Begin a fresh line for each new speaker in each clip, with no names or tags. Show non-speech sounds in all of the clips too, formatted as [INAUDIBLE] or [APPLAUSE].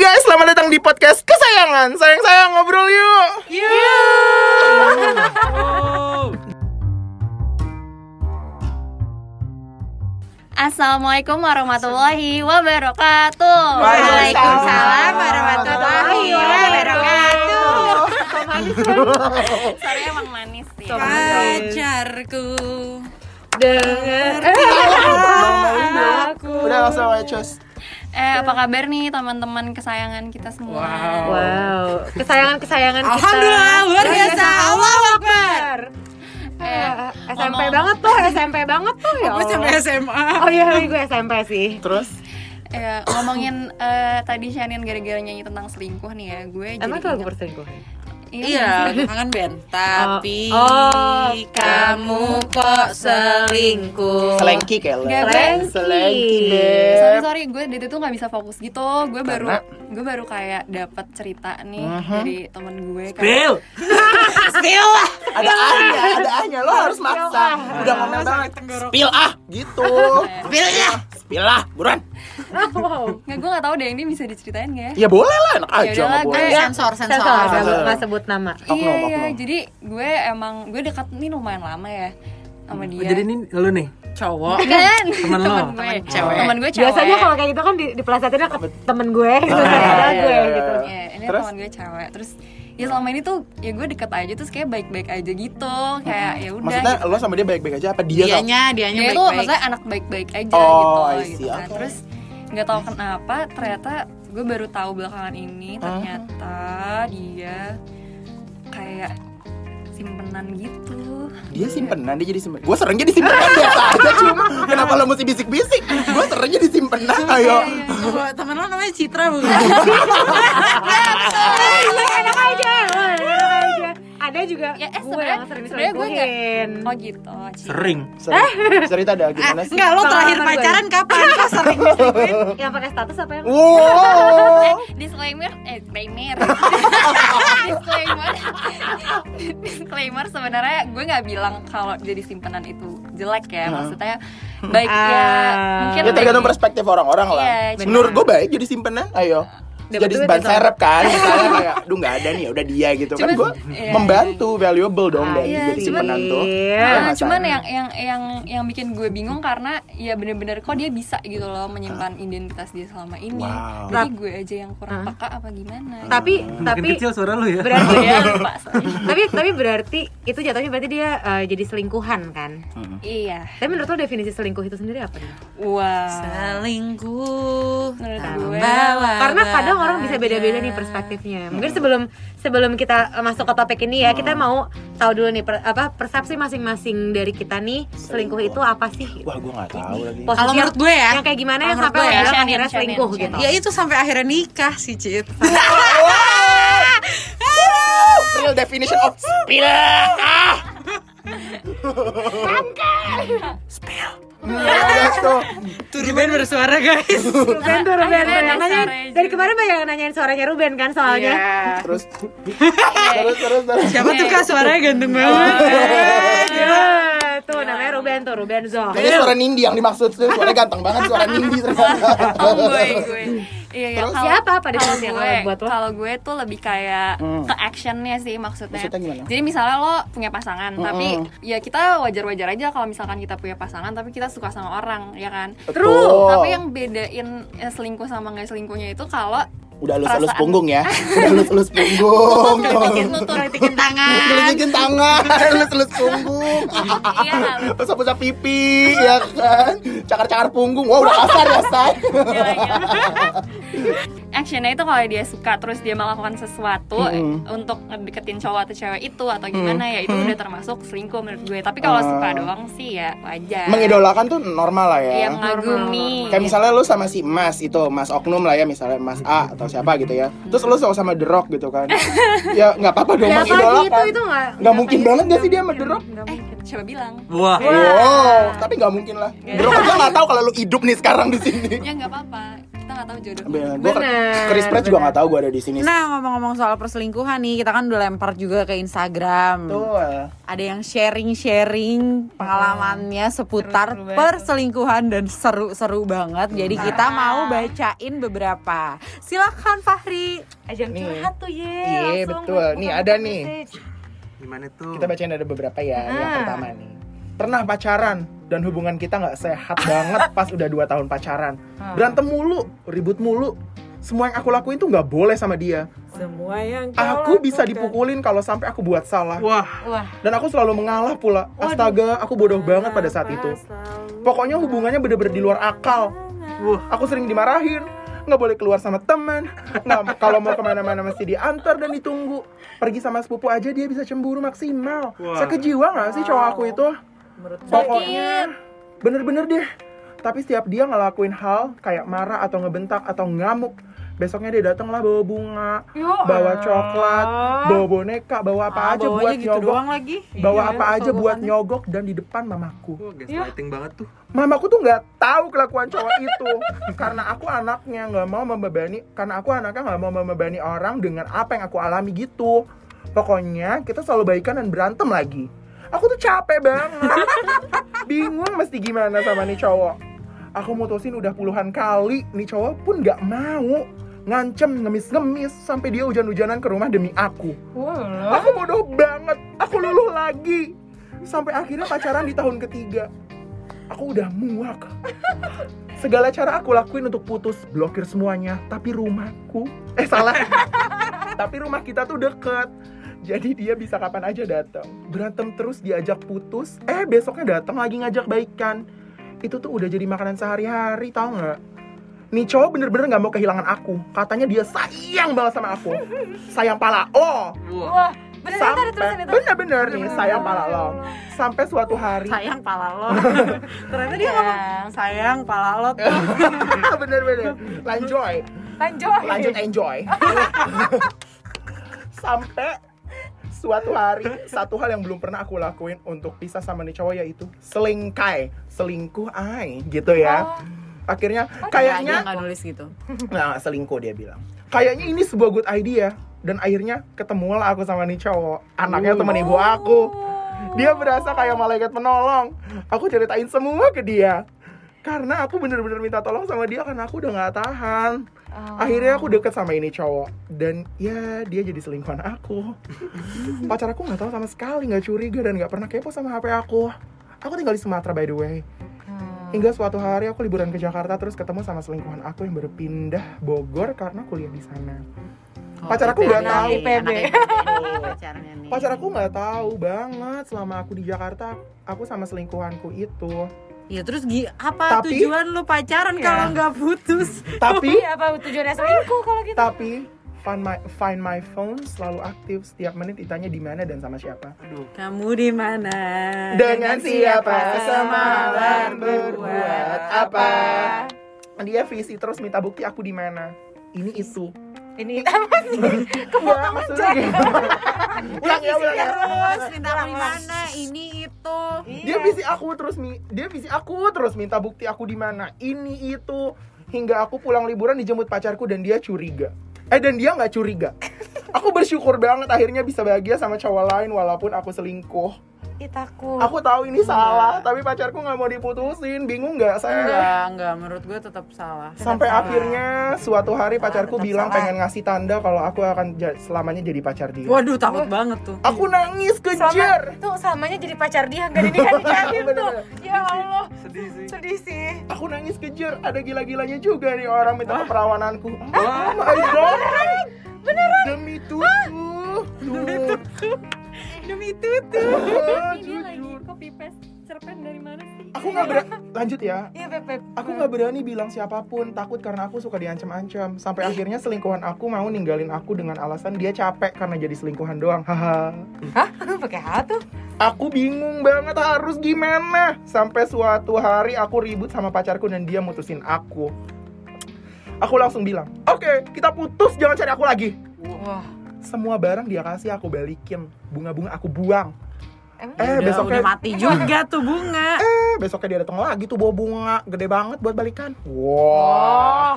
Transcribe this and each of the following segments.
guys, selamat datang di podcast kesayangan. Sayang-sayang ngobrol yuk.
Assalamualaikum warahmatullahi wabarakatuh.
Waalaikumsalam
warahmatullahi wabarakatuh. Sorry emang manis sih.
pacarku
Dengar
aku. Udah langsung aja cus.
Eh apa kabar nih teman-teman kesayangan kita semua?
Wow, kesayangan-kesayangan kita.
Alhamdulillah luar biasa. Allahu Akbar.
Eh,
SMP
ngomong-
banget tuh, SMP banget tuh ya
gue sampai
Allah.
SMA
Oh iya, gue SMP sih.
Terus?
Eh, ngomongin eh, tadi Shanian gara-gara nyanyi tentang selingkuh nih ya, gue jadi
Emang itu lagu
ingat-
perselingkuh?
Iya, kangen band Tapi
Oh,
kamu kok selingkuh
selengki kayak lo.
Gak
Selengki.
Selengki
sorry sorry gue dari itu nggak bisa fokus gitu gue baru
Karena?
gue baru kayak dapat cerita nih
Mhm.
dari temen gue kayak
Bill, [LAUGHS]
Spill lah
Ada ahnya, ada ahnya. Lo harus maksa. Udah ngomel banget. Spill ah, gitu.
Spillnya
Spill ah, buruan. [LAUGHS]
Wow.
nggak gue nggak tahu deh ini bisa diceritain gak ya?
Ya boleh lah, enak aja
Yaudah lah,
nggak
gue
boleh.
Sensor,
Sensor,
sensor
nggak nggak sebut nama.
Oknum,
iya iya jadi gue emang gue dekat nih lumayan lama ya sama dia.
jadi ini lu nih
Cowok. [LAUGHS]
Kan?
Temen lo?
temen gue.
Temen cewek.
temen gue cewek.
Biasanya kalau kayak gitu kan di, dipelesetinnya ke temen gue. Gitu,
Ah, [LAUGHS] iya,
gue
iya,
gitu.
iya.
Iya, ini
Terus?
teman gue cewek. Terus ya selama ini tuh ya gue deket aja terus kayak baik-baik aja gitu. Kayak ya udah
Maksudnya
gitu.
lo sama dia baik-baik aja apa dia
Dianya, dianya
dia tuh
baik-baik.
maksudnya anak baik-baik aja
Oh,
gitu
I
gitu kan.
Oke.
terus nggak tahu kenapa ternyata gue baru tahu belakangan ini ternyata dia kayak simpenan gitu.
Dia simpenan, dia jadi simpenan. Gue sering jadi simpenan biasa aja cuma [LAUGHS] Kenapa lo mesti bisik-bisik? Gue sering jadi simpenan, ayo.
Coba, Temen lo namanya Citra bukan?
enak aja enak aja ada juga
ya eh
gue
sebenarnya
yang sering
sebenarnya gue nggak
diselingkuhin
oh gitu Ci.
sering.
Sering. Cerita ada gimana sih?
Enggak, lo terakhir
temen gue.
pacaran kapan? Kok sering diselingkuhin? [LAUGHS]
yang pakai status apa yang
Wow [LAUGHS]
disclaimer eh disclaimer [LAUGHS] disclaimer disclaimer sebenarnya gue nggak bilang kalau jadi simpenan itu jelek ya maksudnya baik ya
Ah.
mungkin
Ya tergantung perspektif orang-orang lah
Iya.
Menurut gue baik jadi simpenan, ayo
Dapat
jadi ban
gitu.
serep kan [LAUGHS] misalnya kayak duh nggak ada nih udah dia gitu kan
Cuman,
gue
iya,
membantu valuable dong
Ah,
dari
iya,
jadi
cuman-
tuh
Iya.
Nah,
masalahnya?
cuman yang yang yang yang bikin gue bingung karena ya bener-bener kok dia bisa gitu loh menyimpan identitas dia selama ini.
Wow.
Jadi gue aja yang kurang
Hah?
peka apa gimana?
tapi
Makin
tapi
kecil suara lu ya.
berarti [LAUGHS]
ya lupa
tapi tapi berarti itu jatuhnya berarti dia eh, jadi selingkuhan kan
Iya.
tapi menurut lo definisi selingkuh itu sendiri apa nih
Wah.
Selingkuh
Menurut gue
karena kadang orang bisa beda-beda nih perspektifnya. Mungkin sebelum sebelum kita eh, masuk ke topik ini ya kita mau tahu dulu nih per- apa persepsi masing-masing dari kita nih selingkuh itu apa sih?
Wah gue nggak tahu lagi.
Posisi
Kalau menurut gue ya,
yang kayak gimana yang sampai
ya,
bilang akhirnya
Shannon,
selingkuh gitu?
Shannon.
Ya itu sampai akhirnya nikah sih Cit [LAUGHS]
real definition of spill. Ah! Spill. Yes, tuh.
Tuh Ruben bersuara guys.
Ruben tuh Ruben.
Suaranya
dari kemarin banyak yang nanyain suaranya Ruben kan soalnya.
Terus. Terus terus terus.
Siapa tuh kak? Suaranya ganteng banget.
Tuh namanya Ruben tuh Ruben Zo
Kayaknya suara Nindi yang dimaksud tuh suara ganteng banget suara Nindi ternyata.
Oh gue gue. Iya iya.
Terus?
kalau-
Siapa apa
kalau gue,
kalau buat lo?
kalau gue tuh lebih kayak
Hmm.
ke actionnya sih maksudnya.
Maksudnya gimana?
Jadi misalnya lo punya pasangan,
Mm-mm.
tapi ya kita wajar-wajar aja kalau misalkan kita punya pasangan, tapi kita suka sama orang, ya kan?
Betul.
Tapi yang bedain eh, selingkuh sama nggak selingkuhnya itu kalau
udah elus
Perasaan.
punggung ya [LAUGHS] udah elus elus punggung
Kelitikin
tangan
Gelikikin tangan, [LAUGHS] elus elus punggung
Iya.
Pusat-pusat pipi, ya kan Cakar-cakar punggung, wah udah kasar ya, say
Gila, gila. Actionnya itu kalau dia suka terus dia melakukan sesuatu
Mm-mm.
untuk ngedeketin cowok atau cewek itu atau gimana ya itu udah termasuk selingkuh menurut gue. Tapi kalau
Ah.
suka doang sih ya wajar.
Mengidolakan tuh normal lah
Iya
ya
mengagumi.
Kayak misalnya lu sama si Mas itu, Mas Oknum lah ya Misalnya Mas A atau siapa gitu ya Terus lu sama sama The Rock gitu kan [LAUGHS] Ya nggak apa-apa dong
Ya apa
mengidolakan
gitu itu nggak
Nggak mungkin banget gak sih dia sama The Rock?
Eh, coba bilang.
Wah.
Wow, tapi nggak mungkin lah The Rock aja nggak tahu kalau lu hidup nih sekarang di sini
Ya nggak apa-apa. Kita nggak tahu jodoh.
Gue
Bener,
Chris Pratt juga
bener.
nggak tahu gue ada di sini.
Nah ngomong-ngomong soal perselingkuhan nih Kita kan udah lempar juga ke Instagram
Tuh.
Ada yang sharing-sharing pengalamannya seputar
Seru-seru banget.
perselingkuhan dan seru-seru banget Jadi kita mau bacain beberapa Silakan Fahri
Ajang
Nih.
curhat tuh ye.
Iya, betul. Nih, ada nih.
message.
Gimana tuh?
Kita bacain ada beberapa ya. Yang
Ah.
pertama nih. Pernah pacaran dan hubungan kita nggak sehat [LAUGHS] banget pas udah 2 tahun pacaran.
Ah.
Berantem mulu, ribut mulu. Semua yang aku lakuin tuh nggak boleh sama dia.
Semua yang
Aku bisa dipukulin kalau sampai aku buat salah.
Wah,
Wah,
Dan aku selalu mengalah pula. Astaga, aku bodoh banget pada saat itu. Pokoknya hubungannya bener-bener di luar akal.
wah.
Aku sering dimarahin, nggak boleh keluar sama teman. Nggak, kalau mau ke mana-mana mesti diantar dan ditunggu. Pergi sama sepupu aja dia bisa cemburu maksimal.
Wah.
Sakit jiwa nggak sih cowok aku itu? Pokoknya bener-bener deh. Tapi setiap dia ngelakuin hal kayak marah atau ngebentak atau ngamuk, besoknya dia datang lah bawa bunga, bawa coklat, bawa boneka, bawa apa
Ah,
aja buat
gitu
nyogok,
doang lagi
bawa
Iya,
apa aja buat nyogok dan di depan mamaku.
Wah, gaslighting banget tuh.
Mamaku tuh nggak tahu kelakuan cowok itu [LAUGHS] karena aku anaknya nggak mau membebani karena aku anaknya nggak mau membebani orang dengan apa yang aku alami gitu. Pokoknya kita selalu baikan dan berantem lagi. Aku tuh capek banget. [LAUGHS] Bingung mesti gimana sama nih cowok. Aku mutusin udah puluhan kali, nih cowok pun nggak mau. Ngancem, ngemis-ngemis, sampai dia hujan-hujanan ke rumah demi aku. Aku bodoh banget, aku luluh lagi. Sampai akhirnya pacaran di tahun ketiga. Aku udah muak. Segala cara aku lakuin untuk putus, blokir semuanya. Tapi rumahku, eh salah. [LAUGHS] Tapi rumah kita tuh deket. Jadi dia bisa kapan aja datang. Berantem terus diajak putus, eh besoknya datang lagi ngajak baikan. Itu tuh udah jadi makanan sehari-hari, tau nggak? Nih cowok bener-bener nggak mau kehilangan aku. Katanya dia sayang banget sama aku. Sayang pala lo.
wah, bener
Sampai
ada itu.
bener-bener nih sayang pala lo. Sampai suatu hari
sayang pala lo [LAUGHS] ternyata dia ngomong sayang pala lo tuh [LAUGHS]
bener-bener lanjoy
Lanjut.
lanjut enjoy sampai [LAUGHS] suatu hari satu hal yang belum pernah aku lakuin untuk pisah sama nih cowok yaitu selingkai selingkuh ay gitu ya. Akhirnya
dia
kayaknya
nggak nulis gitu. [LAUGHS]
Nah selingkuh dia bilang. Kayaknya ini sebuah good idea. Dan akhirnya ketemulah aku sama nih cowok. Anaknya teman ibu aku. Dia berasa kayak malaikat penolong. Aku ceritain semua ke dia. Karena aku bener-bener minta tolong sama dia karena aku udah nggak tahan akhirnya aku deket sama ini cowok. Dan ya dia jadi selingkuhan aku. Pacar aku nggak tahu sama sekali nggak curiga dan nggak pernah kepo sama hp aku. Aku tinggal di Sumatera by the way. Hingga suatu hari aku liburan ke Jakarta terus ketemu sama selingkuhan aku yang baru pindah Bogor karena kuliah di sana. Pacar aku nggak tahu.
IPB. [LAUGHS]
Pacar aku nggak tahu banget selama aku di Jakarta aku sama selingkuhanku itu
ya terus gi apa
Tapi-
tujuan lu pacaran kalau nggak putus?
Tapi
Iya, [LAUGHS] apa tujuannya selingkuh kalau gitu?
tapi find my find my phone selalu aktif setiap menit ditanya di mana dan sama siapa.
Aduh.
kamu di mana?
Dengan siapa semalam berbuat apa? dia visi terus minta bukti aku di mana. Ini itu.
Ini [LAUGHS] apa sih?
Maksudnya gitu. ulang ya ulang ya.
terus minta di mana? Ini itu
dia visi aku terus mi dia visi aku terus minta bukti aku di mana. Ini itu. Hingga aku pulang liburan dijemput pacarku dan dia curiga. Eh dan dia nggak curiga. [LAUGHS] Aku bersyukur banget akhirnya bisa bahagia sama cowok lain walaupun aku selingkuh
Ih, takut.
aku tahu ini salah tapi pacarku nggak mau diputusin. Bingung nggak saya?
Enggak enggak. Menurut gue tetap salah.
Sampai
salah.
akhirnya suatu hari pacarku
tetap
bilang
salah.
pengen ngasih tanda kalau aku akan selamanya jadi pacar dia.
Waduh takut banget tuh.
Aku nangis
Selama,
kejar.
tuh selamanya jadi pacar dia nggak dinikah nikahin [LAUGHS] tuh. Ya Allah,
Sedih sih.
sedih sih.
aku nangis kejar. Ada gila-gilanya juga nih orang minta keperawananku oh my god beneran? Demi tutu tuh
demi tutu
Ah,
Ini dia lagi
jujur.
copy paste cerpen dari mana sih?
aku nggak berani lanjut ya.
Iya, Beb,
aku nggak berani bilang siapa pun takut karena aku suka diancam-ancam. Sampai akhirnya selingkuhan aku mau ninggalin aku dengan alasan dia capek karena jadi selingkuhan doang. Haha.
Hah? Pakai tuh?
Aku bingung banget harus gimana? Sampai suatu hari aku ribut sama pacarku dan dia mutusin aku Aku langsung bilang Oke kita putus jangan cari aku lagi.
Wah,
Semua barang dia kasih aku balikin. Bunga-bunga aku buang.
Emang
Eh
udah,
besoknya
udah mati juga tuh bunga.
Eh besoknya dia datang lagi tuh bawa bunga Gede banget buat balikan. Wow
Oh,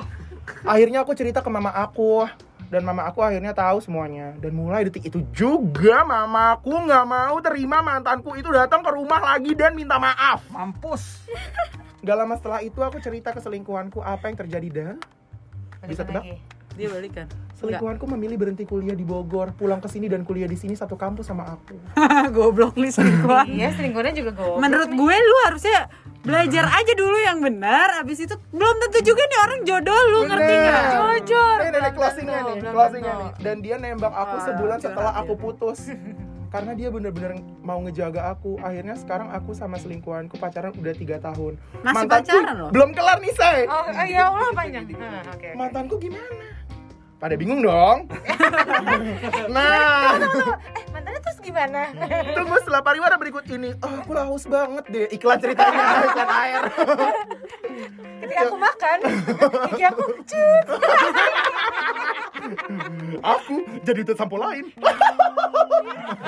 akhirnya aku cerita ke mama aku. Dan mama aku akhirnya tahu semuanya. Dan mulai detik itu juga mamaku nggak mau terima mantanku itu datang ke rumah lagi dan minta maaf.
Mampus.
Gak lama setelah itu aku cerita ke selingkuhanku apa yang terjadi dan bisa tebak
Dia balikan.
selingkuhanku memilih berhenti kuliah di Bogor pulang ke sini dan kuliah di sini satu kampus sama aku [LAUGHS]
Goblok nih selingkuhan.
Iya, selingkuhannya juga goblok.
Menurut gue lu harusnya belajar aja dulu yang benar abis itu belum tentu juga nih orang jodoh lu ngerti
Bener.
nggak
Jujur.
Ini dari
belum
closingnya nih, closingnya nih. Dan dia nembak aku
Wah,
sebulan setelah aku putus. [LAUGHS] Karena dia bener-bener mau ngejaga aku. Akhirnya sekarang aku sama selingkuhanku pacaran udah tiga tahun.
Masih pacaran loh?
Belum kelar nih say.
Oh, oh, ya Allah panjang. Nah, oke. oke.
Mantanku gimana? Pada bingung dong. [LAUGHS] nah,
Eh, mantannya terus gimana? [LAUGHS]
tunggu setelah pariwara berikut ini. Oh, aku haus banget deh. Iklan ceritanya, [LAUGHS] iklan air.
Ketika aku makan, gigi aku cut.
aku jadi udah sampo lain.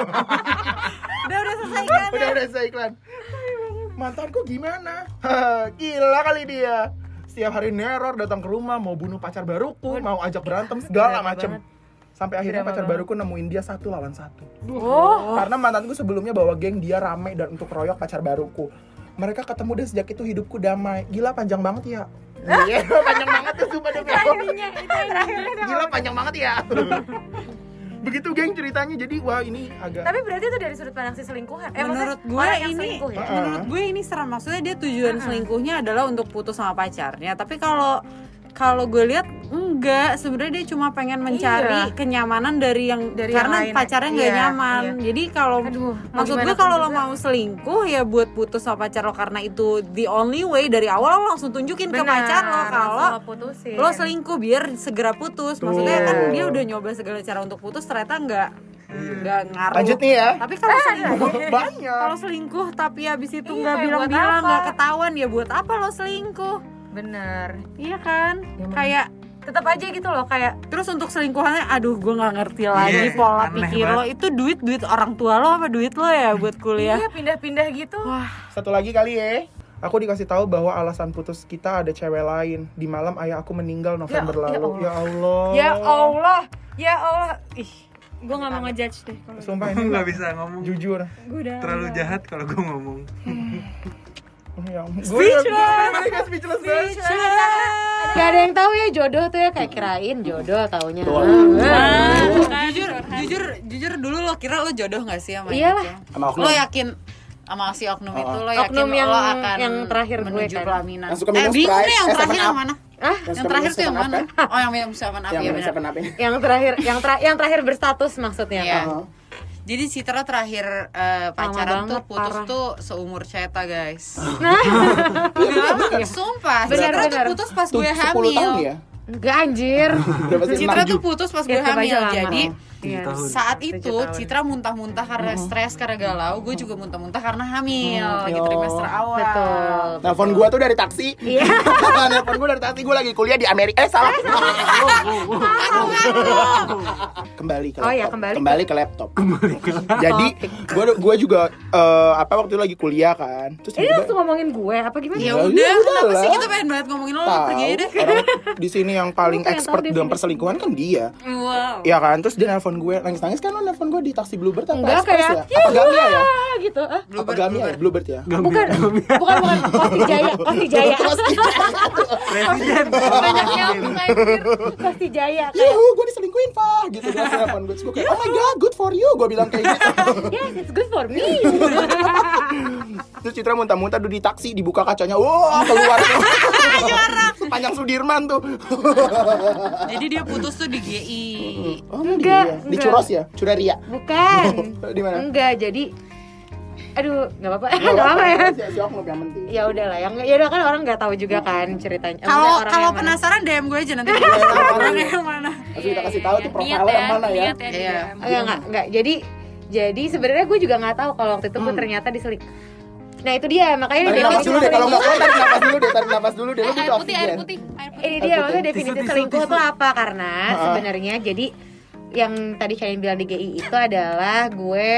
Udah udah selesai kan
udah udah saya iklan. Mantanku gimana? Gila kali dia. Setiap hari neror datang ke rumah mau bunuh pacar baruku mau ajak berantem segala macem. sampai akhirnya
Drama
pacar
banget.
baruku nemuin dia satu lawan satu.
Oh,
karena mantanku sebelumnya bawa geng dia rame dan untuk royok pacar baruku. Mereka ketemu dan sejak itu hidupku damai. Gila panjang banget ya. [LAUGHS] Iya, panjang banget tuh sumpah demi. Gila panjang banget ya. [LAUGHS] Begitu geng ceritanya. Jadi wah ini agak
tapi berarti itu dari sudut pandang si selingkuhan. Eh,
Menurut gue
orang yang
ini-
selingkuh ya.
Menurut gue ini serem. Maksudnya dia tujuan selingkuhnya adalah untuk putus sama pacarnya. Tapi kalau kalau gue lihat enggak. Sebenarnya dia cuma pengen mencari
Iya.
kenyamanan dari yang
Dari
karena
yang lain.
pacarnya nggak
Iya,
nyaman.
iya.
jadi kalau
Aduh,
maksud gue kalau lo mau selingkuh ya buat putus sama pacar lo karena itu the only way dari awal lo langsung tunjukin ke
Benar,
pacar lo kalau
lo
selingkuh biar segera putus. Maksudnya
Tuh.
kan dia udah nyoba segala cara untuk putus ternyata nggak nggak ngaruh.
Lanjut nih ya.
Tapi kalau selingkuh [LAUGHS]
banyak.
kalau selingkuh tapi habis itu
Iya,
nggak
buat
bilang-bilang nggak ketahuan ya buat apa lo selingkuh
Bener.
iya kan
Emang.
kayak
Tetap aja gitu loh kayak
terus untuk selingkuhannya aduh gue nggak ngerti lagi
Iya,
pola pikir lo itu duit duit orang tua lo apa duit lo ya buat [LAUGHS] kuliah
iya pindah-pindah gitu.
wah
Satu lagi kali ya. Aku dikasih tahu bahwa alasan putus kita ada cewek lain. Di malam ayah aku meninggal November
Ya- ya
lalu. Ya Allah.
Ya Allah, ya Allah. Ih,
gue nggak mau ngejudge deh kalau
Sumpah
Aku
ini
nggak bisa ngomong.
jujur.
gue udah
Terlalu jahat kalau gue ngomong. [LAUGHS]
Ya,
Speechless.
speechless banget.
Gak ada yang tahu ya jodoh tuh ya kayak kirain jodoh taunya.
Nah,
Bukan,
jujur jujur jujur dulu lo kira lo jodoh gak sih sama
Iyalah.
itu?
Sama oknum.
lo yakin sama si oknum itu lo yakin
Oknum yang-
lo akan
yang terakhir gue
menuju
kan.
pelaminan
Yang suka
eh bingung nih yang
eh,
terakhir yang mana
Ah,
yang terakhir tuh yang mana oh yang minum sama
Yang
iya
minum
benar
yang terakhir yang tra- yang terakhir berstatus maksudnya
Iya.
kan?
Jadi Citra terakhir eh, pacaran tuh
banget,
putus
parah.
tuh seumur Ceta guys. [LAUGHS]
Nah,
Enggak, sumpah.
Benar,
Citra tuh
benar.
putus pas
Tuh,
gue
10 tahun
hamil.
ya.
enggak anjir.
Citra
Enam
tuh
ju-
putus pas gue
Ya,
hamil.
lama.
Jadi
Iya.
tahun.
saat
Tujuh
itu
tahun.
Citra muntah-muntah karena stres karena galau. Gue juga muntah-muntah karena hamil lagi
yo.
trimester awal.
Betul.
Telepon gua tuh dari taksi.
Iya. [LAUGHS]
Telepon gua dari taksi, gua lagi kuliah di Amerika. Eh, salah. kembali ke
Oh,
laptop.
ya, kembali
ke laptop. Jadi, gua gua juga eh, apa waktu itu lagi kuliah kan. Terus
Ini
tiba-tiba-
langsung ngomongin gue apa gimana?
Ya
Ya
udah,
udah
kenapa sih kita pengen banget ngomongin lo?
tahu
Pergi deh.
di sini yang paling expert dalam perselingkuhan kan dia.
Wow.
Iya kan, terus dia nelpon gue, nangis-nangis kan lo nelpon gue di taksi Bluebird apa
Enggak
Express
kayak
ya? Apa Gamia ya?
Gitu. Ah,
Apa
Bluebird,
Gamia ya? Bluebird ya?
bukan, bukan, bukan. Kosti Jaya, Kosti [LAUGHS] Jaya, [LAUGHS]
Presiden.
banyak nyambung anjir. Kosti Jaya. Kayak,
Yuhu, gue diselingkuhin, Pak. Gitu dia nelpon gue. Gue kayak, oh my god, good for you. Gue bilang kayak gitu. [LAUGHS]
yes, it's good for me.
Terus Citra muntah-muntah duduk di taksi, dibuka kacanya. Wah, keluar. Sepanjang Sudirman tuh.
Jadi dia putus tuh di GI.
Oh, enggak.
Enggak,
Di. Curos ya? Curaria.
Bukan. [LAUGHS]
Di mana?
Enggak, jadi aduh, nggak apa-apa. [LAUGHS]
Nggak
Nggak apa-apa ya.
Si, si Oknum yang penting.
Ya udah lah, yang ya udah kan orang nggak tahu juga kan ceritanya.
Kalau kalau
mana.
penasaran DM gue aja nanti. [LAUGHS]
Iya,
Orang yang mana?
Harus kita kasih tahu tuh profilnya yang mana ya.
ya
Iya.
enggak, enggak. Jadi jadi sebenarnya gue juga nggak tahu kalau waktu itu gue
Hmm.
ternyata diseling. Nah itu dia. Makanya
Tarik nafas dulu deh, kalau nggak kuat tarik nafas dulu deh, tarik nafas dulu deh. Lu
Eh,
butuh
air putih air putih air putih.
Ini dia maksudnya definisi selingkuh itu apa? Karena sebenarnya jadi yang tadi kalian bilang di GI itu adalah gue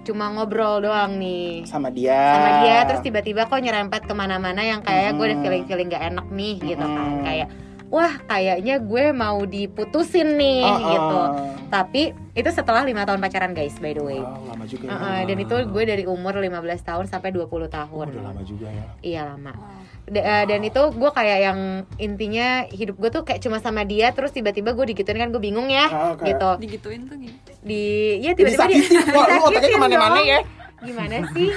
cuma ngobrol doang nih.
Sama dia.
sama dia terus tiba-tiba kok nyerempet ke mana-mana yang kayak gue ada
Hmm.
feeling feeling gak enak nih gitu kan.
Hmm.
kayak wah kayaknya gue mau diputusin nih
Ah, ah.
gitu tapi itu setelah lima tahun pacaran guys by the way
Wow, lama juga ya.
Uh, uh, dan itu gue dari umur 15 tahun sampai 20
Oh,
tahun
udah lama juga ya.
iya lama Da- uh, dan itu gue kayak yang intinya hidup gue tuh kayak cuma sama dia terus tiba-tiba gue digituin kan gue bingung ya
Ah, oke.
gitu
digituin tuh gitu
di ya tiba-tiba dia
sakitin. [LAUGHS] Wah, lu otaknya
disakitin
ke
mana-mana
ya.
gimana sih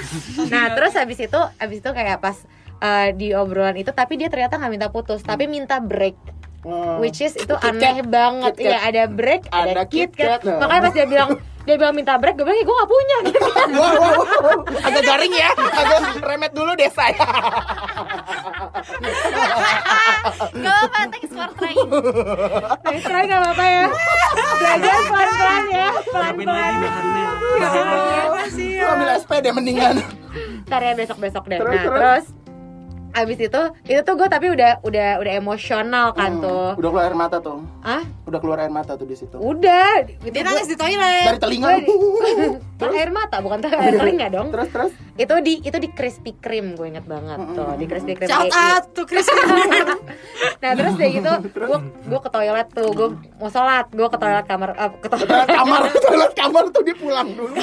nah terus habis itu habis itu kayak pas uh, di obrolan itu tapi dia ternyata nggak minta putus tapi minta break
Wah.
which is itu
Kit Kat.
aneh banget
Kit
ya ada break ada,
Ada
kit
Kit Kat.
Kat.
Nah.
makanya pas dia bilang dia bilang minta break gue bilang ya gue gak punya [LAUGHS] gitu
Wow, wow, wow. Agak garing ya. Agak remet dulu deh saya.
Gak apa-apa, thanks for trying
Nah, try gak apa-apa ya belajar pelan-pelan ya
Siapin lagi
pelan-pelan
bahannya.
Lu ambil SPD mendingan.
ntar ya besok-besok deh
Terus,
nah
terus?
terus abis itu itu tuh gue tapi udah udah udah emosional kan tuh
Hmm, Udah keluar air mata tuh.
ah
Udah keluar air mata tuh di situ.
udah itu
Dia
gua-
nangis di toilet.
Dari telinga.
Gua- [LAUGHS] kan air mata bukan tuh air telinga dong
Terus terus.
itu di itu di Krispy Kreme gue inget banget tuh di Krispy Kreme
Shout
DI.
out to Chris.
nah terus dari gitu [LAUGHS] gue gue ke toilet tuh gue mau sholat gue ke toilet kamar eh, ke
Toilet
toilet
kamar, [LAUGHS] toilet kamar tuh dia pulang dulu.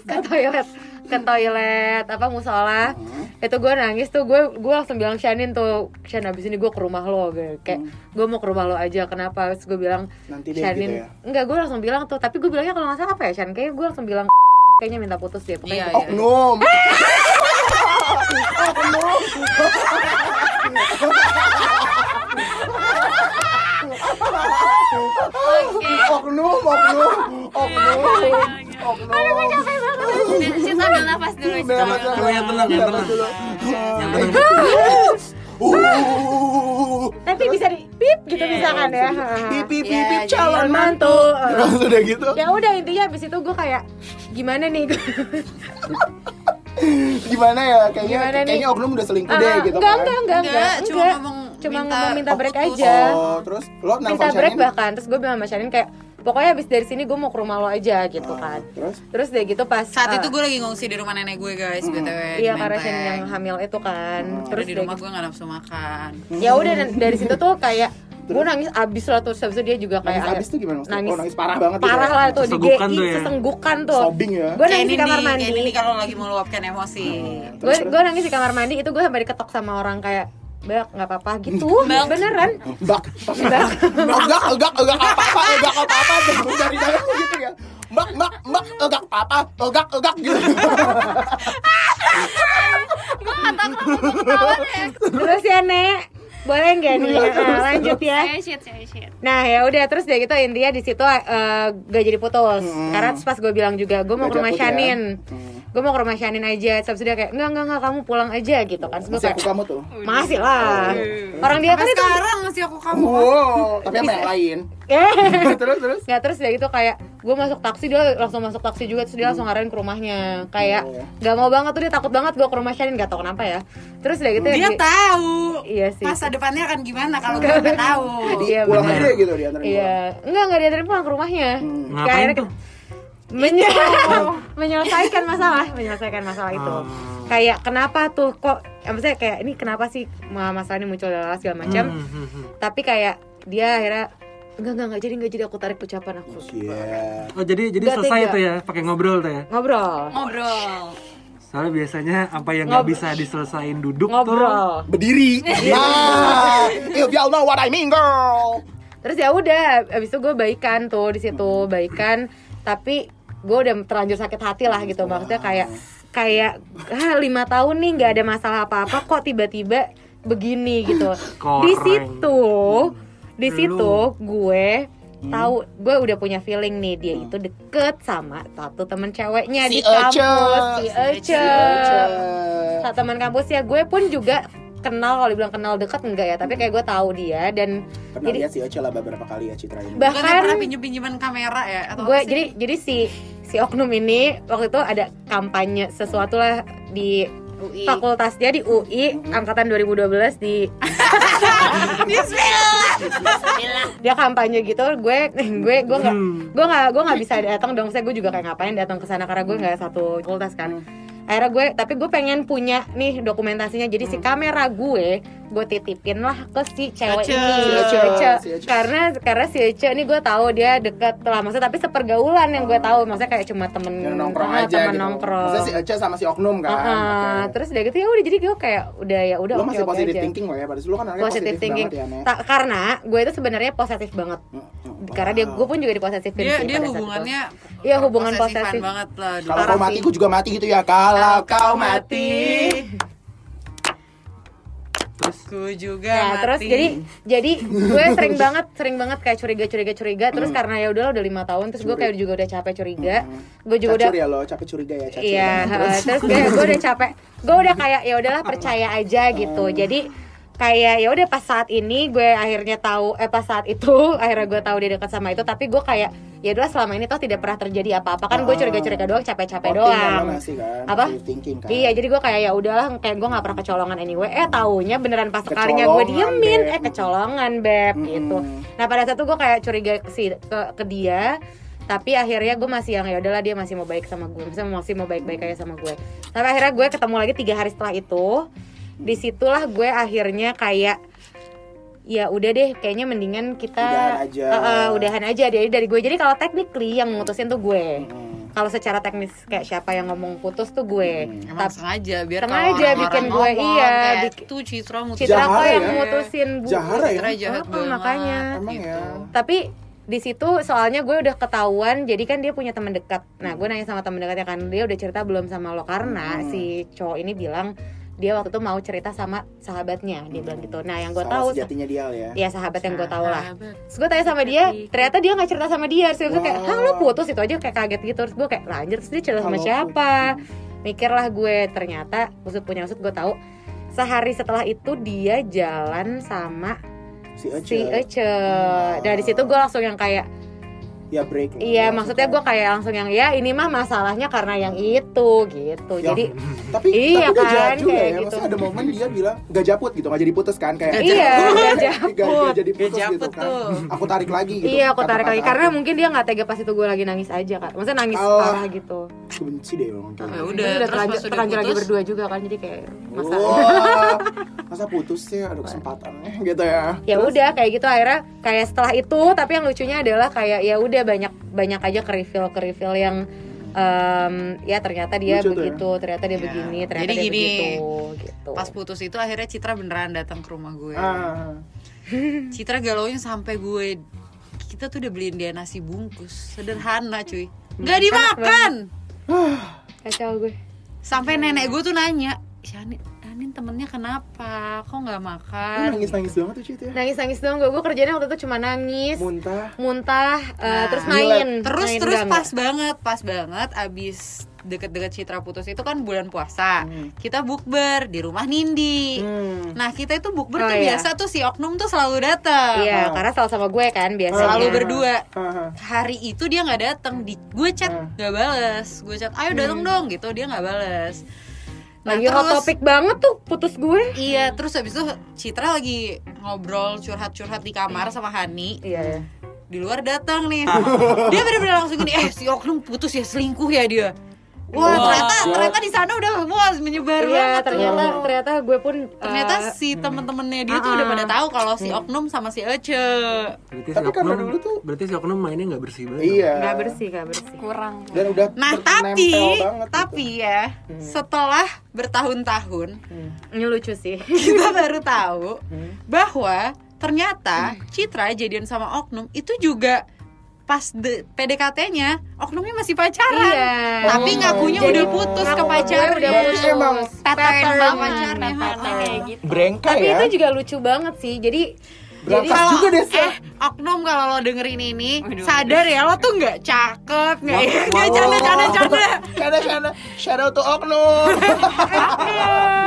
ke toilet ke toilet apa musola. Itu gue nangis tuh gue gue langsung bilang Shanin tuh Shan abis ini gue ke rumah lo Gue kayak gue mau ke rumah lo aja kenapa? Terus gue bilang
Nanti deh
Shanin
gitu ya.
enggak gue langsung bilang tuh tapi gue bilangnya kalau nggak salah apa ya Shan kayaknya gue langsung bilang kayaknya minta putus dia pokoknya
Iya,
gitu.
Oknum. [LAUGHS] [LAUGHS] Oknum, oknum, oknum, oknum.
Cit ambil nafas dulu
Ambil
ambil
nafas
nafas.
Coba yang tenang, yang tenang.
dulu.
Yang tenang.
Nanti bisa di pip gitu misalkan ya
pipi pipi
Iya, jadi
calon
mantu
Terus [LAUGHS] udah gitu.
ya udah intinya abis itu gue kayak gimana nih
Gimana ya? Kayaknya
Gimana
kayaknya oknum udah selingkuh
Ah,
deh gitu
enggak,
kan.
enggak, enggak, enggak,
Enggak, cuma
enggak.
ngomong
cuma
minta-
ngomong minta
oh,
break
putus.
aja
Oh, terus lo
minta break
Shanin?
bahkan terus gue bilang sama Shanin kayak pokoknya abis dari sini gue mau ke rumah lo aja gitu kan
Terus?
terus deh gitu pas
Saat
eh,
itu gue lagi ngungsi di rumah nenek gue guys, btw.
iya
di
karena. Shanin yang hamil itu kan
Hmm.
Terus di rumah
gitu.
gue gak nafsu makan.
ya udah dan dari situ tuh kayak gue nangis abis lah terus habis itu dia juga kayak
Nangis abis tuh gimana maksudnya?
nangis
Oh, nangis parah banget
parah
ya?
lah tuh di
Sesenggukan
GI
tuh ya?
sesenggukan tuh
Sobbing ya.
gue
Kayak
nangis di kamar mandi
kayak ini kalau lagi meluapkan emosi.
gue gue nangis di kamar mandi itu gue sampai diketok sama orang kayak Bak, nggak apa-apa gitu. [LAUGHS] Beneran?
Bak, enggak, enggak, enggak, enggak apa-apa, enggak apa-apa, dari dalam gitu ya. Mbak, mbak, mbak, enggak apa-apa, enggak, enggak gitu.
Gue gak aku ketawa deh
terus ya nek? Boleh nggak nih? Nah, lanjut ya. Nah ya udah terus dia gitu intinya di situ eh, gak jadi putus.
Hmm.
karena pas gue bilang juga gue mau ke
Gak
rumah
dapet ya.
Shanin
Hmm.
Gue mau ke rumah Shanin aja terus dia kayak enggak enggak enggak kamu pulang aja gitu kan
Masih
kayak
aku kamu tuh.
masih lah orang dia kan itu
sekarang masih aku kamu.
Wow, tapi apa yang lain? [LAUGHS] Terus, terus.
Nggak terus dia gitu kayak gue masuk taksi dia langsung masuk taksi juga terus dia langsung ngarahin ke rumahnya kayak
Oh.
nggak mau banget tuh dia takut banget gue ke rumah Shanin nggak tahu kenapa ya terus dia gitu
Dia
dia-
tahu.
Iya sih.
Masa depannya akan gimana kalau gue nggak [LAUGHS] tahu.
Jadi
Iya,
pulang aja gitu diantarin
Iya, enggak enggak diantarin pulang ke rumahnya.
Hmm.
Kayak
Tuh?
menye- menyelesaikan masalah, menyelesaikan masalah itu.
Oh.
Kayak kenapa tuh kok ya, maksudnya kayak ini kenapa sih ma- masalah ini muncul dalam segala macam.
Hmm, hmm, hmm.
Tapi kayak dia akhirnya enggak enggak enggak jadi enggak jadi aku tarik ucapan aku.
Iya.
Oh jadi jadi
Nggak
selesai
tega.
tuh ya pakai ngobrol tuh ya.
Ngobrol.
Ngobrol
Soalnya biasanya apa yang nggak bisa diselesain duduk tuh
Ngobrol.
Berdiri. Nah, [LAUGHS] if y'all know what I mean, girl.
Terus ya udah, abis itu gue baikan tuh di situ baikan, tapi gue udah terlanjur sakit hati lah gitu maksudnya kayak kayak ah, lima tahun nih nggak ada masalah apa-apa kok tiba-tiba begini gitu. Di situ, di situ gue tahu gue udah punya feeling nih dia itu deket sama satu temen ceweknya
Si
di kampus
Ece.
si Ece. Satu teman kampus ya gue pun juga kenal kalau dibilang kenal deket enggak ya. Tapi kayak gue tahu dia dan
Pernah
Jadi-
lihat si Oce lah beberapa kali ya Citra ini.
Bukannya pernah
bahkan
pinjem-pinjeman kamera ya atau
gue jadi jadi si si oknum ini waktu itu ada kampanye sesuatu lah di
UI.
fakultas dia di UI angkatan 2012 di [LAUGHS] dia kampanye gitu gue gue gue nggak gue nggak gue nggak bisa datang dong. Saya gue juga kayak ngapain datang ke sana karena gue nggak satu fakultas kan akhirnya gue tapi gue pengen punya nih dokumentasinya. Jadi si kamera gue gue titipin lah ke si cewek
Ece.
ini.
Si Ece,
si Ece.
si Ece.
karena karena si Ece ini gue tahu dia deket lah. Maksudnya tapi sepergaulan yang gue tahu. Maksudnya kayak cuma temen
yang nongkrong
ah,
aja
temen
gitu.
nongkrong.
Maksudnya si Ece sama si Oknum kan?
Ah,
Oke.
terus udah gitu ya udah. Jadi gue kayak udah ya udah
lo
oke
masih
oke
positive
aja.
thinking lo ya pada lu kan anaknya
positive thinking.
banget ya.
Ta- karena gue itu sebenarnya posesif banget. Karena dia gue pun juga diposesifin
dia
sih
dia hubungannya
Iya, hubungan posesif.
banget lah
kalau kau mati
sih.
gue juga mati gitu ya. Kalau kau mati
Terus
Gue juga
Ya,
mati.
terus jadi jadi gue sering banget sering banget kayak curiga curiga curiga terus karena ya udah udah lima tahun terus gue kayak juga udah capek curiga. Gue juga udah
cacur ya lo capek curiga ya cacur
iya
terus?
terus gue gue udah capek. Gue udah kayak ya udahlah percaya aja gitu. Jadi kayak ya udah pas saat ini gue akhirnya tahu eh pas saat itu [LAUGHS] akhirnya gue tahu dia dekat sama itu tapi gue kayak ya udah selama ini toh tidak pernah terjadi apa-apa kan gue
Ah.
curiga-curiga doang capek-capek doang
ngasih kan
Apa?
thinking kan
Iya, jadi gue kayak ya udahlah, kayak gue nggak pernah kecolongan anyway. Eh taunya beneran pas sekalinya gue diemin,
Beb.
eh kecolongan beb
Mm-mm.
gitu. Nah pada saat itu gue kayak curiga ke, si- ke, ke dia, tapi akhirnya gue masih yang ya udahlah dia masih mau baik sama gue, masih masih mau baik-baik aja sama gue. Tapi akhirnya gue ketemu lagi tiga hari setelah itu, di situlah gue akhirnya kayak ya udah deh kayaknya mendingan kita
Udahan aja.
Eh, eh, udahan aja dari dari gue jadi kalau technically yang mutusin tuh gue
Mm.
kalau secara teknis kayak siapa yang ngomong putus tuh gue
Emang
Tapi-
sengaja biar
Sengaja
orang-orang
bikin gue,
ngomong,
iya, bikin-
tuh Citra mutus
Citra kok yang
ya?
mutusin gue
Jahara ya?
Citra jahat
Oh,
banget
makanya.
Emang
gitu.
ya?
tapi di situ soalnya gue udah ketahuan jadi kan dia punya teman dekat nah gue nanya sama teman dekatnya kan dia udah cerita belum sama lo karena
Hmm.
si cowok ini bilang dia waktu itu mau cerita sama sahabatnya dia bilang gitu nah yang gue tahu
sejatinya dia ya
ya sahabat yang gue tahu lah. Terus gue tanya sama dia, ternyata dia nggak cerita sama dia. Terus gue kayak,
Wow.
hah lo putus itu aja kayak kaget gitu. Terus gue kayak, lah anjir, terus dia cerita sama
Halo.
siapa? Mikirlah gue, ternyata maksud punya maksud gue tahu. Sehari setelah itu dia jalan sama
si Ece
si Ece. Dari situ gue langsung yang kayak,
ya break
iya maksudnya gue kayak langsung yang ya ini mah masalahnya karena yang itu gitu.
Ya,
Jadi [LAUGHS]
tapi
Iya
tapi gak
kan,
jahat juga
kayak
ya
gitu.
maksudnya ada momen dia bilang gak japut gitu gak jadi putus kan kayak
iya, nggak [LAUGHS]
Gak,
japut.
gak jadi
Gak
putus gitu
japut
kan
tuh.
aku tarik lagi gitu
Iya, aku tarik lagi karena mungkin dia nggak tega pas itu gue lagi nangis aja kan. Maksudnya nangis
Oh.
parah gitu.
aku benci deh orang kayak
Ya
gitu.
udah, terus
terlanjur,
udah
terlanjur lagi berdua juga kan jadi kayak masa [LAUGHS]
masa putus sih ada kesempatannya gitu ya
ya udah kayak gitu akhirnya kayak setelah itu tapi yang lucunya adalah kayak ya udah banyak banyak aja ke reveal ke reveal yang em, ya ternyata dia
Lucu ya.
begitu ternyata dia
Ya.
begini ternyata
Jadi
dia
gini,
begitu gitu.
Pas putus itu akhirnya Citra beneran datang ke rumah gue.
ah,
Citra galaunya sampai gue kita tuh udah beliin dia nasi bungkus. Sederhana cuy. Nggak dimakan.
kacau gue.
Sampai nenek gue tuh nanya Shani Anin temennya kenapa? Kok nggak makan?
Nangis nangis banget tuh Cit ya?
Nangis nangis doang. Gue gue kerjanya waktu itu cuma nangis
muntah.
muntah eh,
Nah,
terus
gila.
main
terus
main
terus pas banget pas banget abis deket-deket Citra putus itu kan bulan puasa.
Hmm.
kita bukber di rumah Nindi.
Hmm.
nah kita itu bukber
Oh,
tuh
iya.
biasa tuh si oknum tuh selalu datang
iya
Ah.
karena selalu sama gue kan biasanya
selalu berdua.
Ah,
hari itu dia nggak datang di gue chat
Hmm.
nggak bales. Gue chat ayo datang dong gitu. Dia nggak bales nah
lagi hot
terus
topik banget tuh putus gue.
Iya terus habis itu Citra lagi ngobrol curhat-curhat di kamar sama Hani.
Iya.
Di luar datang nih. [LAUGHS] Dia bener-bener langsung gini eh si oknum putus ya selingkuh ya dia wah
Wah.
ternyata ternyata di sana udah wah menyebar
iya
banget
ternyata
tuh.
ternyata gue pun
ternyata
eh,
si temen-temennya dia tuh udah
ah,
pada tahu kalau si oknum sama si Ece.
Berarti si
Tapi karena
oknum
dulu tuh-
berarti si oknum mainnya nggak bersih banget.
Iya.
Nggak bersih nggak bersih.
Kurang.
Dan udah
nah tapi
banget gitu.
tapi ya setelah bertahun-tahun
ini lucu sih. [LAUGHS]
kita baru tahu
Hmm.
bahwa ternyata Citra jadian sama Oknum itu juga pas de- PDKT-nya Oknumnya masih pacaran.
Iya.
Tapi
Oh,
ngakunya
jadi
udah putus ke
ngaku gue
pacarnya.
udah putus.
Emang
Pattern
Pattern.
banget pacarnya.
Kayak gitu
brengka
tapi
ya
itu juga lucu banget sih jadi
berangkat
Kalau
juga deh
eh Oknum kalau lo dengerin ini
Waduh.
sadar ya lo tuh nggak cakep nggak [LAUGHS] nggak canda canda canda.
Canda canda shout out to Oknum [LAUGHS]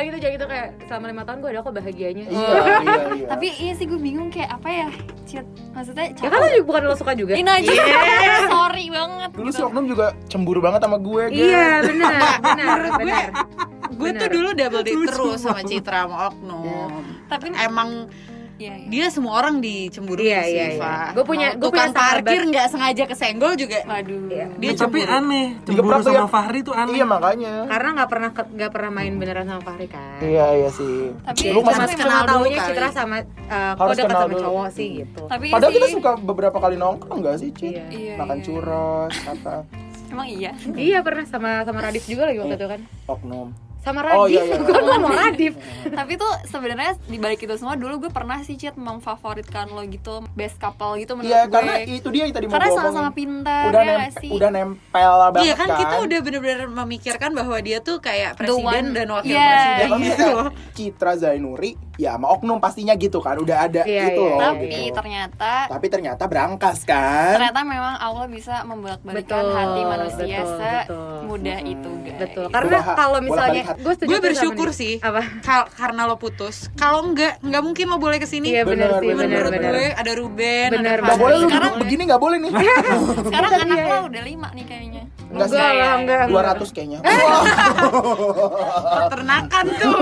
jangan, gitu jangan gitu kayak selama lima tahun gue ada kok bahagianya.
Iya [LAUGHS] iya iya.
Tapi iya sih gue bingung kayak apa ya Cit maksudnya
ya kan lo juga bukan lo suka juga?
Ini aja [LAUGHS] sorry banget
dulu si
gitu
Oknum juga cemburu banget sama gue
iya benar [LAUGHS] benar benar.
Gue tuh dulu double date terus sama Citra sama Oknum.
tapi
Emang
Iya, iya.
dia semua orang dicemburuin
Iya,
sih
iya, iya.
Fa.
Gua punya- gua punya
tukang parkir nggak sengaja kesenggol juga
Waduh.
dia
Tapi
cemburu
aneh, cemburu sama
ya.
Fahri tuh aneh.
Iya makanya.
karena nggak pernah ke- nggak pernah main beneran sama Fahri kan
Iya iya sih.
Tapi
lu
Cuma
masih
tapi
kenal kali.
Citra sama uh,
Harus
dekat
kenal
sama
dulu.
cowok sih gitu
tapi
Padahal
sih,
kita suka beberapa kali nongkrong enggak sih, Ci?
Iya.
Iya,
Makan
iya.
churros, apa
Emang iya.
iya pernah sama sama Radif juga lagi waktu itu kan
oknum.
Sama
Oh,
Radif
iya, [LAUGHS] iya.
gue ngomong Radif [LAUGHS]
tapi tuh sebenarnya di balik itu semua dulu gue pernah sih chat memfavoritkan lo gitu best couple gitu menurut
Iya,
gue.
karena itu dia yang tadi mau
Karena sama-sama pintar
Udah
ya
nem
sih?
udah nempel banget
Iya kan kita udah bener-bener memikirkan bahwa dia tuh kayak
The
presiden
one.
dan wakil
Iya,
Ya,
presiden
kan
gitu.
Citra Zainuri ya sama oknum pastinya gitu kan udah ada
Iya,
gitu
iya,
loh
Tapi
gitu.
ternyata
Tapi ternyata berangkas kan.
ternyata memang Allah bisa membolak-balikan
Betul,
hati manusia
betul, betul.
semudah itu guys.
betul karena kalau misalnya gue
bersyukur sih
apa
Kal- karena lo putus. Kalau enggak, enggak mungkin lo boleh ke sini.
iya benar
Bener,
sih
bener,
benar
gue ada Ruben,
Bener,
ada
Gak boleh lu
Sekarang-
begini gak boleh nih. [LAUGHS]
Sekarang anak lo udah lima nih kayaknya.
Enggak sih.
enggak lah enggak enggak.
200 kayaknya. Wah,
peternakan tuh.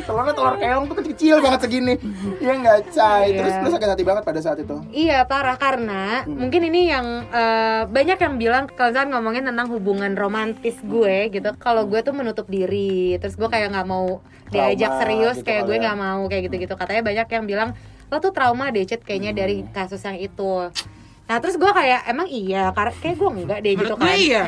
telurnya telur keong tuh kecil banget segini. Iya enggak, Cai.
Iya.
Terus lu sakit hati banget pada saat itu.
Iya parah karena mungkin ini yang eh, banyak yang bilang kalau misalnya ngomongin tentang hubungan romantis gue gitu kalau gue tuh menutup diri terus gue kayak nggak mau diajak
Trauma
serius
gitu
kayak gue
ya.
nggak mau kayak gitu gitu katanya banyak yang bilang lo tuh trauma deh Cid kayaknya dari kasus yang itu nah terus gue kayak emang iya karena kayak gue enggak deh gitu
Menurut
kan
iya.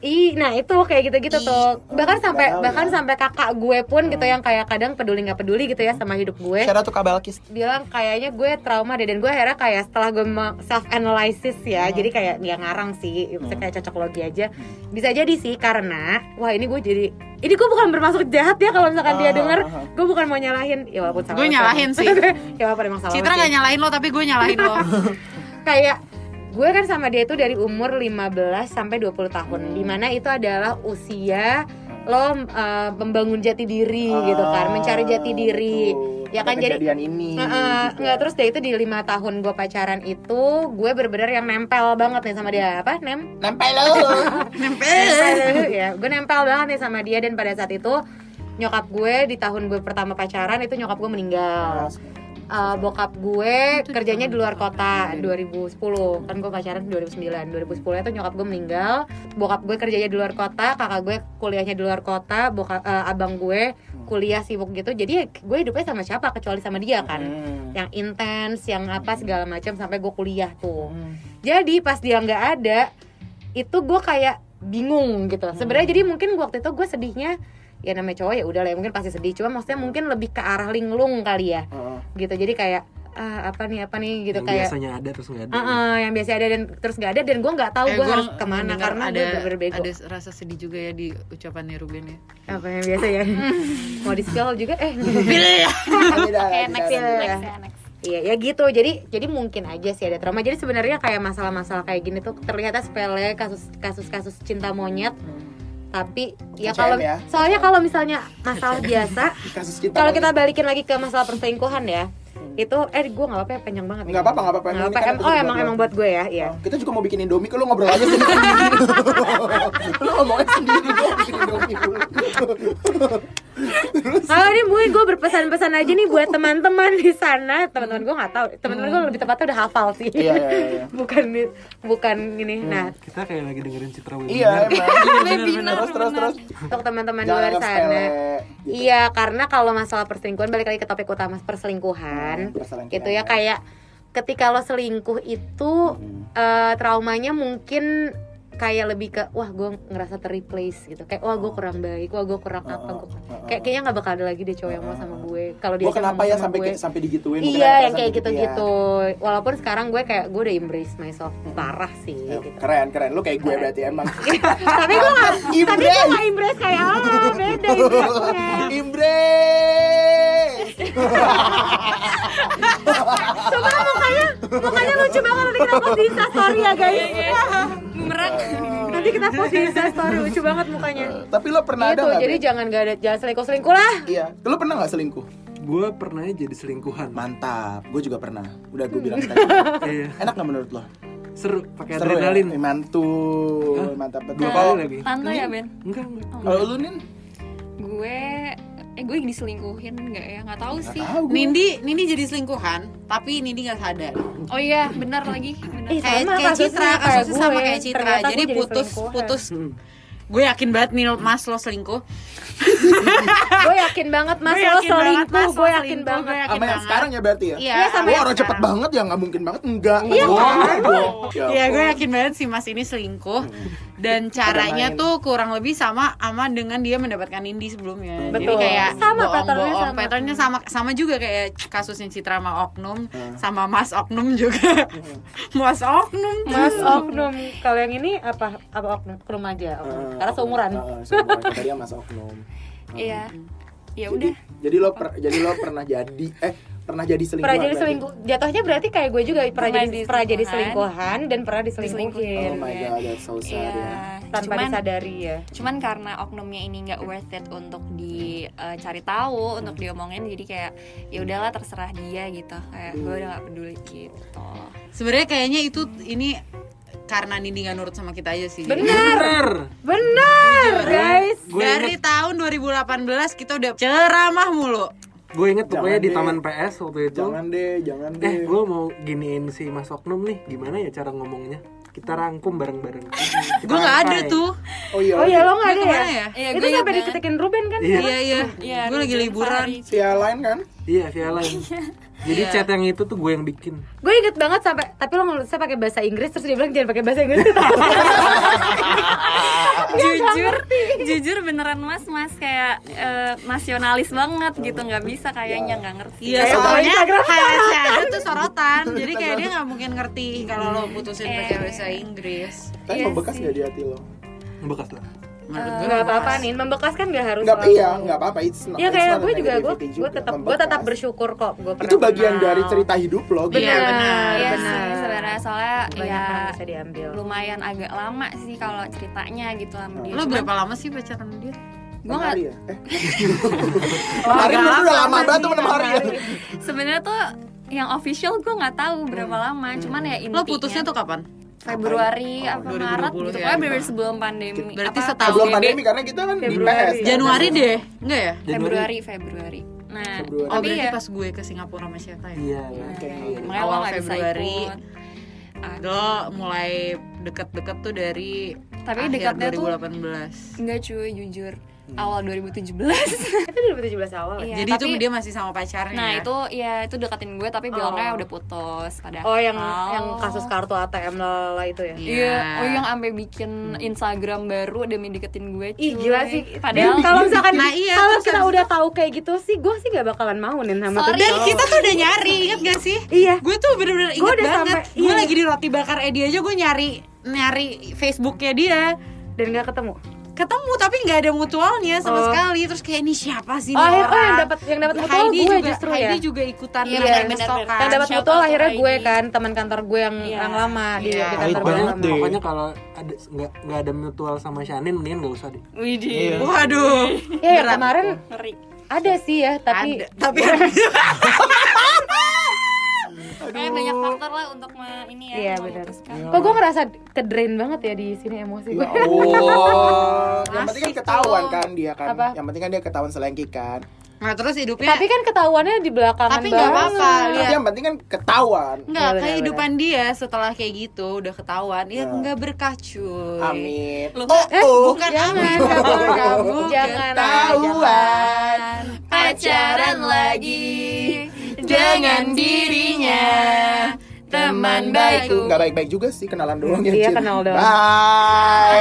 Ih, nah itu kayak gitu-gitu tuh. Bahkan sampai bahkan
ya.
sampai kakak gue pun gitu yang kayak kadang peduli nggak peduli gitu ya sama hidup gue
Share tuh kabelkis.
bilang kayaknya gue trauma deh dan gue akhirnya kayak setelah gue self analysis ya
Hmm.
jadi kayak ya ngarang sih bisa kayak cocok logi aja bisa jadi sih karena wah ini gue jadi ini gue bukan bermaksud jahat ya kalau misalkan
Ah,
dia denger
ah, ah.
gue bukan mau nyalahin ya walaupun salah
Gue nyalahin sih. [LAUGHS]
ya walaupun emang salah
Citra gak nyalahin lo, tapi gue nyalahin lo. [LAUGHS]
kayak gue kan sama dia itu dari umur 15 sampai 20 tahun di mana itu adalah usia lo uh, membangun jati diri gitu kan mencari jati diri
Betul.
ya kan jadi
ini.
Heeh,
gitu.
nggak terus dia itu di lima tahun gue pacaran itu gue bener-bener yang nempel banget nih sama dia apa nem
nempel [LAUGHS] lo.
nempel ya gue nempel banget nih sama dia dan pada saat itu nyokap gue di tahun gue pertama pacaran itu nyokap gue meninggal Eh, bokap gue kerjanya di luar kota 2010 kan gue pacaran 2009 2010 itu nyokap gue meninggal. Bokap gue kerjanya di luar kota kakak gue kuliahnya di luar kota bokap eh, abang gue kuliah sibuk gitu. Jadi ya gue hidupnya sama siapa kecuali sama dia kan.
Hmm.
yang intens yang apa segala macam sampai gue kuliah tuh. Jadi pas dia nggak ada itu gue kayak bingung gitu. Sebenarnya jadi mungkin waktu itu gue sedihnya ya namanya cowok ya udah lah ya, mungkin pasti sedih. Cuma maksudnya mungkin lebih ke arah linglung kali ya.
Heeh.
Gitu. Jadi kayak ah apa nih apa nih? Gitu
Yang
kayak
biasanya ada terus nggak ada.
"Ah, ah," yang biasa ada dan terus nggak ada dan gue nggak tahu
Eh,
gue
gua
harus ke
mana
karena
ada
gue bener-bener bego
ada rasa sedih juga ya di ucapannya Ruben ya.
apa yang biasa ya? [LAUGHS] Mau di spill juga eh. [LAUGHS] [LAUGHS]
Next,
beda.
next ya, next.
Iya ya gitu. Jadi jadi mungkin aja sih ada trauma. Jadi sebenarnya kayak masalah-masalah kayak gini tuh terlihatnya sepele kasus kasus kasus cinta monyet tapi ya
KCM
kalau
ya.
soalnya kalau misalnya masalah [LAUGHS] biasa kalau kita balikin lagi ke masalah perselingkuhan ya itu eh gue nggak apa-apa ya, panjang banget
Nggak apa-apa, nggak apa-apa.
Nggak
Ini
apa-apa.
kan episode
oh emang
lo.
emang buat gue ya iya
Kita juga mau bikin Indomie, lu ngobrol aja sendiri. lu ngomongin sendiri, gue mau bikin Indomie dulu.
kalau ini mungkin gue berpesan-pesan aja nih buat teman-teman di sana teman-teman gue nggak tahu teman-teman gue lebih tepatnya udah hafal sih
Iya, iya, iya.
bukan bukan ini nah
Kita kayak lagi dengerin Citra webinar.
Iya, emang. [LAUGHS]
Webinar,
Terus, terus, terus.
untuk teman-teman di luar sana
sepele. Gitu.
Iya, karena kalau masalah perselingkuhan balik lagi ke topik utama perselingkuhan.
Hmm, perselingkuhan,
gitu ya
ya.
kayak ketika lo selingkuh itu
Hmm.
eh, traumanya mungkin kayak lebih ke wah gue ngerasa terreplace gitu kayak wah gue kurang baik wah gue kurang apa
Oh,
gue
oh, oh.
kayak kayaknya nggak bakal ada lagi deh cowok yang mau sama gue kalau dia
Gue kenapa ya sampai
gue.
sampai digituin?
iya yang kayak
gitu ya.
gitu-gitu walaupun sekarang gue kayak gue udah embrace myself parah sih
Ya,
gitu.
Keren, keren. Lu kayak gue berarti emang. [LAUGHS]
tapi gue gak, tapi gue [LAUGHS]
Embrace.
gak embrace kayak ah beda embrace-nya [LAUGHS]
Embrace.
Coba mukanya, mukanya lucu banget nanti kita post di Insta story ya guys.
Bumerang.
Nanti kita post di story lucu banget mukanya.
Tapi lo pernah ada
Gitu,
nggak?
jadi jangan gak ada jangan selingkuh selingkuh lah.
Iya. Lu pernah nggak selingkuh?
Gue pernah jadi selingkuhan.
Mantap. Gue juga pernah. Udah gue bilang tadi. [LAUGHS]
Iya.
Enak nggak menurut lo?
Seru pakai
ya?
adrenalin.
Eh, Mantul.
Hah?
Mantap betul.
Dua kali lagi.
Santai ya Ben.
Enggak, enggak.
Kalau lu nin?
Gue eh gue diselingkuhin nggak ya? Nggak tahu sih.
Tahu gue.
Nindi Nindi jadi selingkuhan tapi Nindi nggak sadar.
Oh iya benar lagi benar.
Ih,
kayak
sama
kayak Citra kasusnya sama
gue.
kayak Citra.
Ternyata gue
jadi
jadi
putus putus.
Hmm.
gue yakin banget nih mas lo selingkuh.
Gue yakin banget mas
Gue
lo
yakin banget,
selingkuh.
Lo
gue yakin banget.
gue yakin
Sama yang sekarang ya berarti ya?
Iya,
Iya, sama yang
orang cepet banget ya nggak mungkin banget. Enggak.
Iya,
Iya, gue yakin banget sih Mas ini selingkuh dan caranya tuh kurang lebih sama sama dengan dia mendapatkan Indi sebelumnya.
Betul.
Jadi kayak
Sama, patternnya
bohong-bohong,
sama.
patternnya sama sama juga kayak kasusnya Citra sama Oknum sama Mas Oknum juga. [LAUGHS] Mas Oknum tuh.
Mas Oknum kalau yang ini apa apa Oknum Oknum aja Oknum.
Eh,
karena seumuran
eh, seumuran tadi yang Mas Oknum.
iya ya
Jadi,
udah
jadi lo per- jadi lo pernah jadi eh pernah jadi selingkuhan.
pernah jadi
berarti?
selingkuh jatuhnya berarti kayak gue juga pernah,
Pernah
jadi pernah jadi selingkuhan dan pernah
Oh
diselingkuhin
my god, that's so sad
iya
ya.
tanpa
cuman
disadari ya
cuman karena oknumnya ini nggak worth it untuk dicari tahu untuk diomongin jadi kayak ya udahlah terserah dia gitu kayak gue udah nggak peduli gitu
Sebenarnya kayaknya itu ini karena Nindi gak nurut sama kita aja sih.
Bener.
benar guys
Dari tahun 2018 kita udah ceramah mulu.
Gue inget
Jangan
pokoknya di. Taman PS waktu itu.
Jangan deh, jangan deh.
Eh, gue mau giniin si Mas Oknum nih. Gimana ya cara ngomongnya? Kita rangkum bareng-bareng. [LAUGHS]
Gue nggak ada tuh.
Oh iya.
oh iya lo nggak ada ya,
ya?
Iya,
itu sampai
banget.
diketikin Ruben kan
Iya.
Iya iya. Gue lagi liburan.
Via line kan?
Iya, via lain. [LAUGHS] Jadi chat yang itu tuh gue yang bikin.
gue inget banget sampai tapi lo nulisnya pakai bahasa Inggris terus dia bilang jangan pakai bahasa Inggris [LAUGHS]
jujur jujur beneran mas mas kayak eh, nasionalis banget gitu nggak bisa kayaknya nggak ngerti
Iya
Kayak
soalnya ada tuh sorotan Jadi kayak dia gak mungkin ngerti kalau lo putusin pakai bahasa Inggris
Tapi
Iya
membekas
sih.
nggak di hati lo?
Bekas lah.
Gue
nggak apa-apa nih membekas kan nggak harus
Nggak, iya, nggak apa-apa. It's not,
ya kayak gue juga gue gue tetap gue tetap bersyukur kok gue
Itu bagian dari cerita hidup lo. gitu.
Iya benar
Iya
benar.
sih sebenarnya soalnya
banyak
ya
yang bisa diambil
lumayan agak lama sih kalau ceritanya gitu sama dia.
Lo berapa lama sih pacaran sama dia?
gue nggak
Hari ya? Eh. [LAUGHS] Hari lu udah lama banget tuh enam hari ya.
sebenarnya tuh yang official gue nggak tahu berapa lama. Cuman ya intinya
Lo putusnya tuh kapan?
Februari
Oh,
apa
2020
Maret gitu.
ya.
Pokoknya bener sebelum pandemi.
Berarti
apa,
setahun.
Sebelum pandemi karena kita kan di
Februari.
PS. kan?
Januari deh, enggak ya?
Februari Februari. Nah,
Februari.
Oh
tapi
berarti
ya
pas gue ke Singapura sama Syeta ya?
Iya.
Oke.
makanya lo
Awal
nggak bisa
Februari. Lo mulai deket-deket tuh dari
Tapi
akhir
dekatnya tuh
2018
Enggak cuy, jujur.
Hmm.
Awal 2017.
itu 2017 awal ya
Iya,
Jadi
tapi-
itu dia masih sama pacarnya
Nah,
ya?
itu ya itu deketin gue tapi bilangnya
Oh.
udah putus padahal.
oh yang yang kasus kartu ATM lala itu ya
Iya, oh yang sampai bikin Instagram baru demi deketin gue.
Ih
cuy.
gila sih.
Padahal
Dan kalau misalkan
Nah, iya,
kalau kita udah tahu kayak gitu sih, gue sih gak bakalan mau nih sama tuh
Sorry.
Dan kita tuh udah nyari, inget gak sih?
Iya.
Gue tuh bener-bener inget
Gua udah
banget
sampai-
Gue
iya.
lagi di roti bakar Edi aja gue nyari Nyari Facebooknya dia
dan gak ketemu.
Ketemu tapi nggak ada mutualnya sama
Oh.
sekali Terus kayak ini siapa sih
Oh,
nih
akhir- oh, yang dapat yang dapat mutual
Heidi
gue
juga,
justru
Heidi
ya.
juga ikutan
Iya, benar-benar.
ngestok kan.
Yang dapat mutual akhirnya gue kan teman kantor gue yang
Iya.
yang lama di,
Iya.
di
Pahit
kantor gue
banget
lama.
deh.
Pokoknya kalau ada nggak nggak ada mutual sama Shanin mendingan nggak usah deh.
Widih.
Waduh
Ya
Berat.
kemarin
Ngeri.
ada sih ya, tapi
Ada. Tapi [LAUGHS]
Kayak banyak faktor lah untuk me- ini ya.
Iya,
memutuskan.
kok gue ngerasa ke drain banget ya di sini emosi
Ya
gue.
Allah. Yang penting kan ketahuan
tuh.
kan dia kan.
Apa?
Yang penting kan dia ketahuan selengki kan.
Nah terus hidupnya
Tapi kan ketahuannya di belakangan
Tapi nggak apa-apa
Tapi
lihat
yang penting kan ketahuan.
Enggak,
Iya, benar,
kehidupan dia setelah kayak gitu udah ketahuan ya enggak berkah cuy.
Amin.
Loh,
Oh,
Eh,
oh.
Bukan
Jangan,
kamu
Jangan,
ketahuan
pacaran lagi dengan dirinya teman baikku
Nggak baik-baik juga sih kenalan doang ya.
Iya, kenal doang.
Bye.